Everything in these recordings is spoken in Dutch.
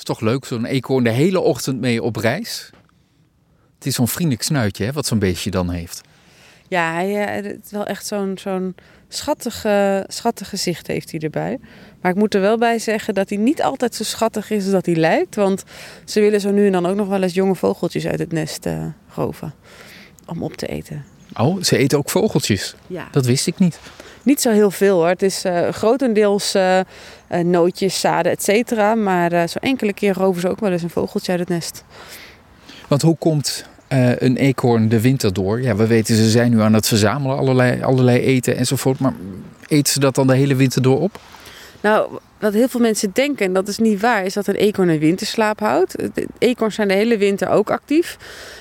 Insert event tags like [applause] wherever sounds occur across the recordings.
is toch leuk, zo'n eekhoorn de hele ochtend mee op reis. Het is zo'n vriendelijk snuitje, hè, wat zo'n beestje dan heeft. Ja, hij, eh, het is wel echt zo'n zo'n schattig, eh, schattig gezicht heeft hij erbij. Maar ik moet er wel bij zeggen dat hij niet altijd zo schattig is als dat hij lijkt. Want ze willen zo nu en dan ook nog wel eens jonge vogeltjes uit het nest uh, roven. Om op te eten. Oh, ze eten ook vogeltjes? Ja. Dat wist ik niet. Niet zo heel veel hoor. Het is uh, grotendeels uh, nootjes, zaden, et cetera. Maar zo enkele keer roven ze ook wel eens een vogeltje uit het nest. Want hoe komt een eekhoorn de winter door? Ja, we weten ze zijn nu aan het verzamelen, allerlei, allerlei eten enzovoort. Maar eten ze dat dan de hele winter door op? Nou, wat heel veel mensen denken, en dat is niet waar, is dat een eekhoorn een winterslaap houdt. Eekhoorns zijn de hele winter ook actief.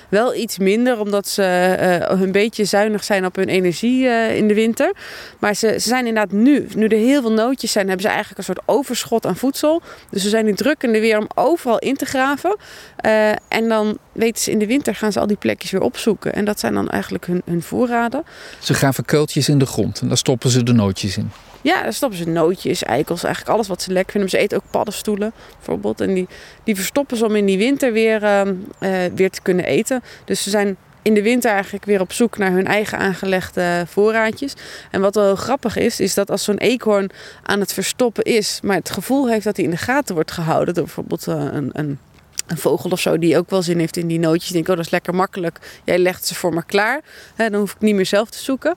Wel iets minder, omdat ze uh, een beetje zuinig zijn op hun energie uh, in de winter. Maar ze, ze, zijn inderdaad nu, nu er heel veel nootjes zijn, hebben ze eigenlijk een soort overschot aan voedsel. Dus ze zijn nu druk in de weer om overal in te graven. Uh, en dan weten ze in de winter gaan ze al die plekjes weer opzoeken. En dat zijn dan eigenlijk hun, hun voorraden. Ze graven kuiltjes in de grond en daar stoppen ze de nootjes in. Ja, daar stoppen ze nootjes, eikels, eigenlijk alles wat ze lekker vinden. Ze eten ook paddenstoelen bijvoorbeeld. En die, die verstoppen ze om in die winter weer, uh, uh, weer te kunnen eten. Dus ze zijn in de winter eigenlijk weer op zoek naar hun eigen aangelegde voorraadjes. En wat wel grappig is, is dat als zo'n eekhoorn aan het verstoppen is, maar het gevoel heeft dat hij in de gaten wordt gehouden door bijvoorbeeld uh, een, een een vogel of zo die ook wel zin heeft in die nootjes. Denk, oh, dat is lekker makkelijk. Jij legt ze voor me klaar. Hè, dan hoef ik niet meer zelf te zoeken.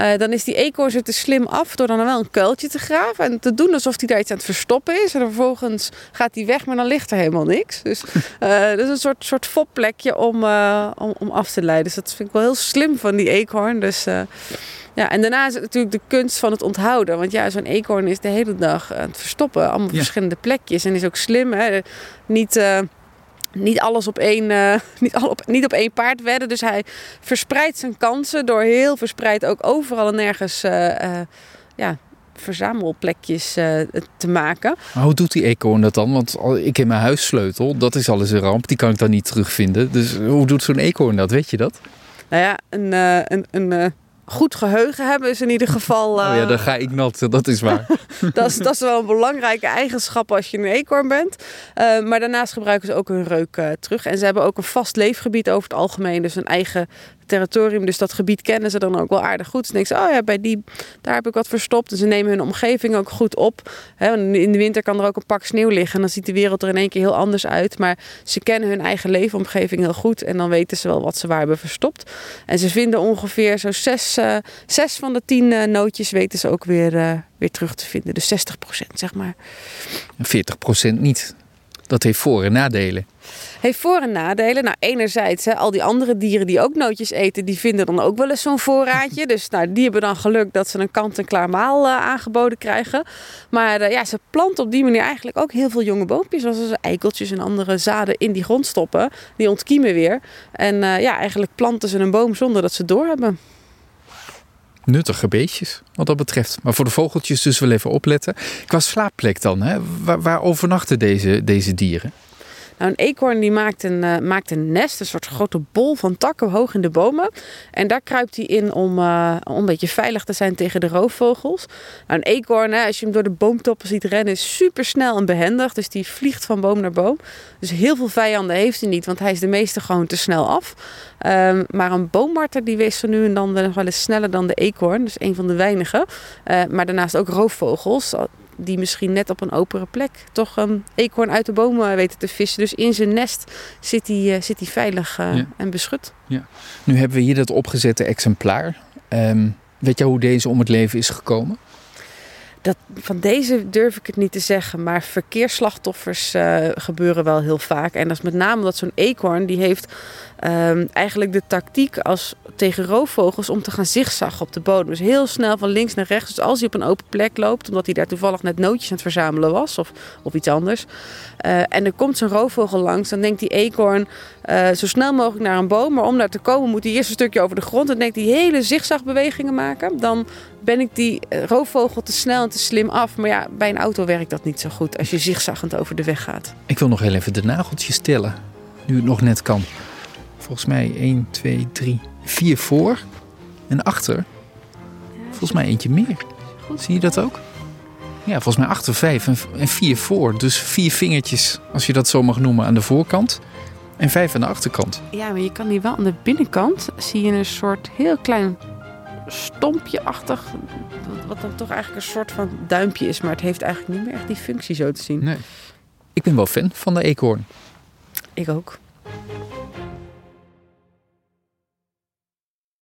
Uh, dan is die eekhoorn er te slim af door dan wel een kuiltje te graven. En te doen alsof hij daar iets aan het verstoppen is. En vervolgens gaat hij weg, maar dan ligt er helemaal niks. Dus uh, [laughs] dat is een soort, soort fopplekje om, uh, om, om af te leiden. Dus dat vind ik wel heel slim van die eekhoorn. Dus... Ja, en daarna is het natuurlijk de kunst van het onthouden. Want ja, zo'n eekhoorn is de hele dag aan het verstoppen. Allemaal ja. verschillende plekjes. En is ook slim. Hè? Niet, uh, niet alles op één, uh, [laughs] niet, al op, niet op één paard wedden. Dus hij verspreidt zijn kansen door heel verspreid ook overal en nergens uh, uh, ja, verzamelplekjes te maken. Maar hoe doet die eekhoorn dat dan? Want ik heb mijn huissleutel, dat is alles een ramp. Die kan ik dan niet terugvinden. Dus hoe doet zo'n eekhoorn dat? Weet je dat? Nou ja, een, een, een goed geheugen hebben is in ieder geval. Uh... Oh ja, dan ga ik nat, dat is waar. [laughs] dat, is, dat is wel een belangrijke eigenschap als je een eekhoorn bent. Uh, maar daarnaast gebruiken ze ook hun reuk uh, terug. En ze hebben ook een vast leefgebied over het algemeen. Dus een eigen territorium. Dus dat gebied kennen ze dan ook wel aardig goed. Ze denken oh ja, bij die, daar heb ik wat verstopt. En ze nemen hun omgeving ook goed op. In de winter kan er ook een pak sneeuw liggen. En dan ziet de wereld er in één keer heel anders uit. Maar ze kennen hun eigen leefomgeving heel goed. En dan weten ze wel wat ze waar hebben verstopt. En ze vinden ongeveer zo zes, zes van de tien uh, nootjes weten ze ook weer, uh, weer terug te vinden. Dus 60 procent, zeg maar. 40 procent niet. Dat heeft voor- en nadelen. Heeft voor- en nadelen. Nou, enerzijds, hè, al die andere dieren die ook nootjes eten, die vinden dan ook wel eens zo'n voorraadje. Dus nou, die hebben dan geluk dat ze een kant-en-klaar maal uh, aangeboden krijgen. Maar uh, ja, ze planten op die manier eigenlijk ook heel veel jonge boompjes. Zoals ze eikeltjes en andere zaden in die grond stoppen. Die ontkiemen weer. En uh, ja, eigenlijk planten ze een boom zonder dat ze het doorhebben nuttige beestjes wat dat betreft. Maar voor de vogeltjes dus wel even opletten. Qua slaapplek dan, hè? Waar, waar overnachten deze, deze dieren? Nou, een eekhoorn die maakt een, uh, maakt een nest, een soort grote bol van takken hoog in de bomen. En daar kruipt hij in om, uh, om een beetje veilig te zijn tegen de roofvogels. Nou, een eekhoorn, als je hem door de boomtoppen ziet rennen, is super snel en behendig. Dus die vliegt van boom naar boom. Dus heel veel vijanden heeft hij niet, want hij is de meeste gewoon te snel af. Um, maar een boommarter die wees zo nu en dan wel eens sneller dan de eekhoorn. Dus een van de weinigen. Uh, maar daarnaast ook roofvogels die misschien net op een opere plek toch een eekhoorn uit de bomen weten te vissen. Dus in zijn nest zit hij, uh, zit hij veilig ja. en beschut. Ja. Nu hebben we hier dat opgezette exemplaar. Um, weet je hoe deze om het leven is gekomen? Dat, van deze durf ik het niet te zeggen, maar verkeersslachtoffers uh, gebeuren wel heel vaak. En dat is met name dat zo'n eekhoorn, die heeft um, eigenlijk de tactiek als tegen roofvogels om te gaan zigzaggen op de bodem. Dus heel snel van links naar rechts. Dus als hij op een open plek loopt, omdat hij daar toevallig net nootjes aan het verzamelen was of, of iets anders. Uh, en er komt zo'n roofvogel langs, dan denkt die eekhoorn uh, zo snel mogelijk naar een boom. Maar om daar te komen moet hij eerst een stukje over de grond. En denkt hij hele zigzagbewegingen maken. Dan ben ik die roofvogel te snel te slim af. Maar ja, bij een auto werkt dat niet zo goed als je zigzaggend over de weg gaat. Ik wil nog heel even de nageltjes tellen, nu het nog net kan. Volgens mij 1, 2, 3, 4 voor en achter. Volgens mij eentje meer. Goed. Zie je dat ook? Ja, volgens mij achter vijf en, vier voor. Dus vier vingertjes, als je dat zo mag noemen, aan de voorkant. En vijf aan de achterkant. Ja, maar je kan die wel aan de binnenkant zie je een soort heel klein stompje-achtig. Wat dan toch eigenlijk een soort van duimpje is. Maar het heeft eigenlijk niet meer echt die functie zo te zien. Nee. Ik ben wel fan van de eekhoorn. Ik ook.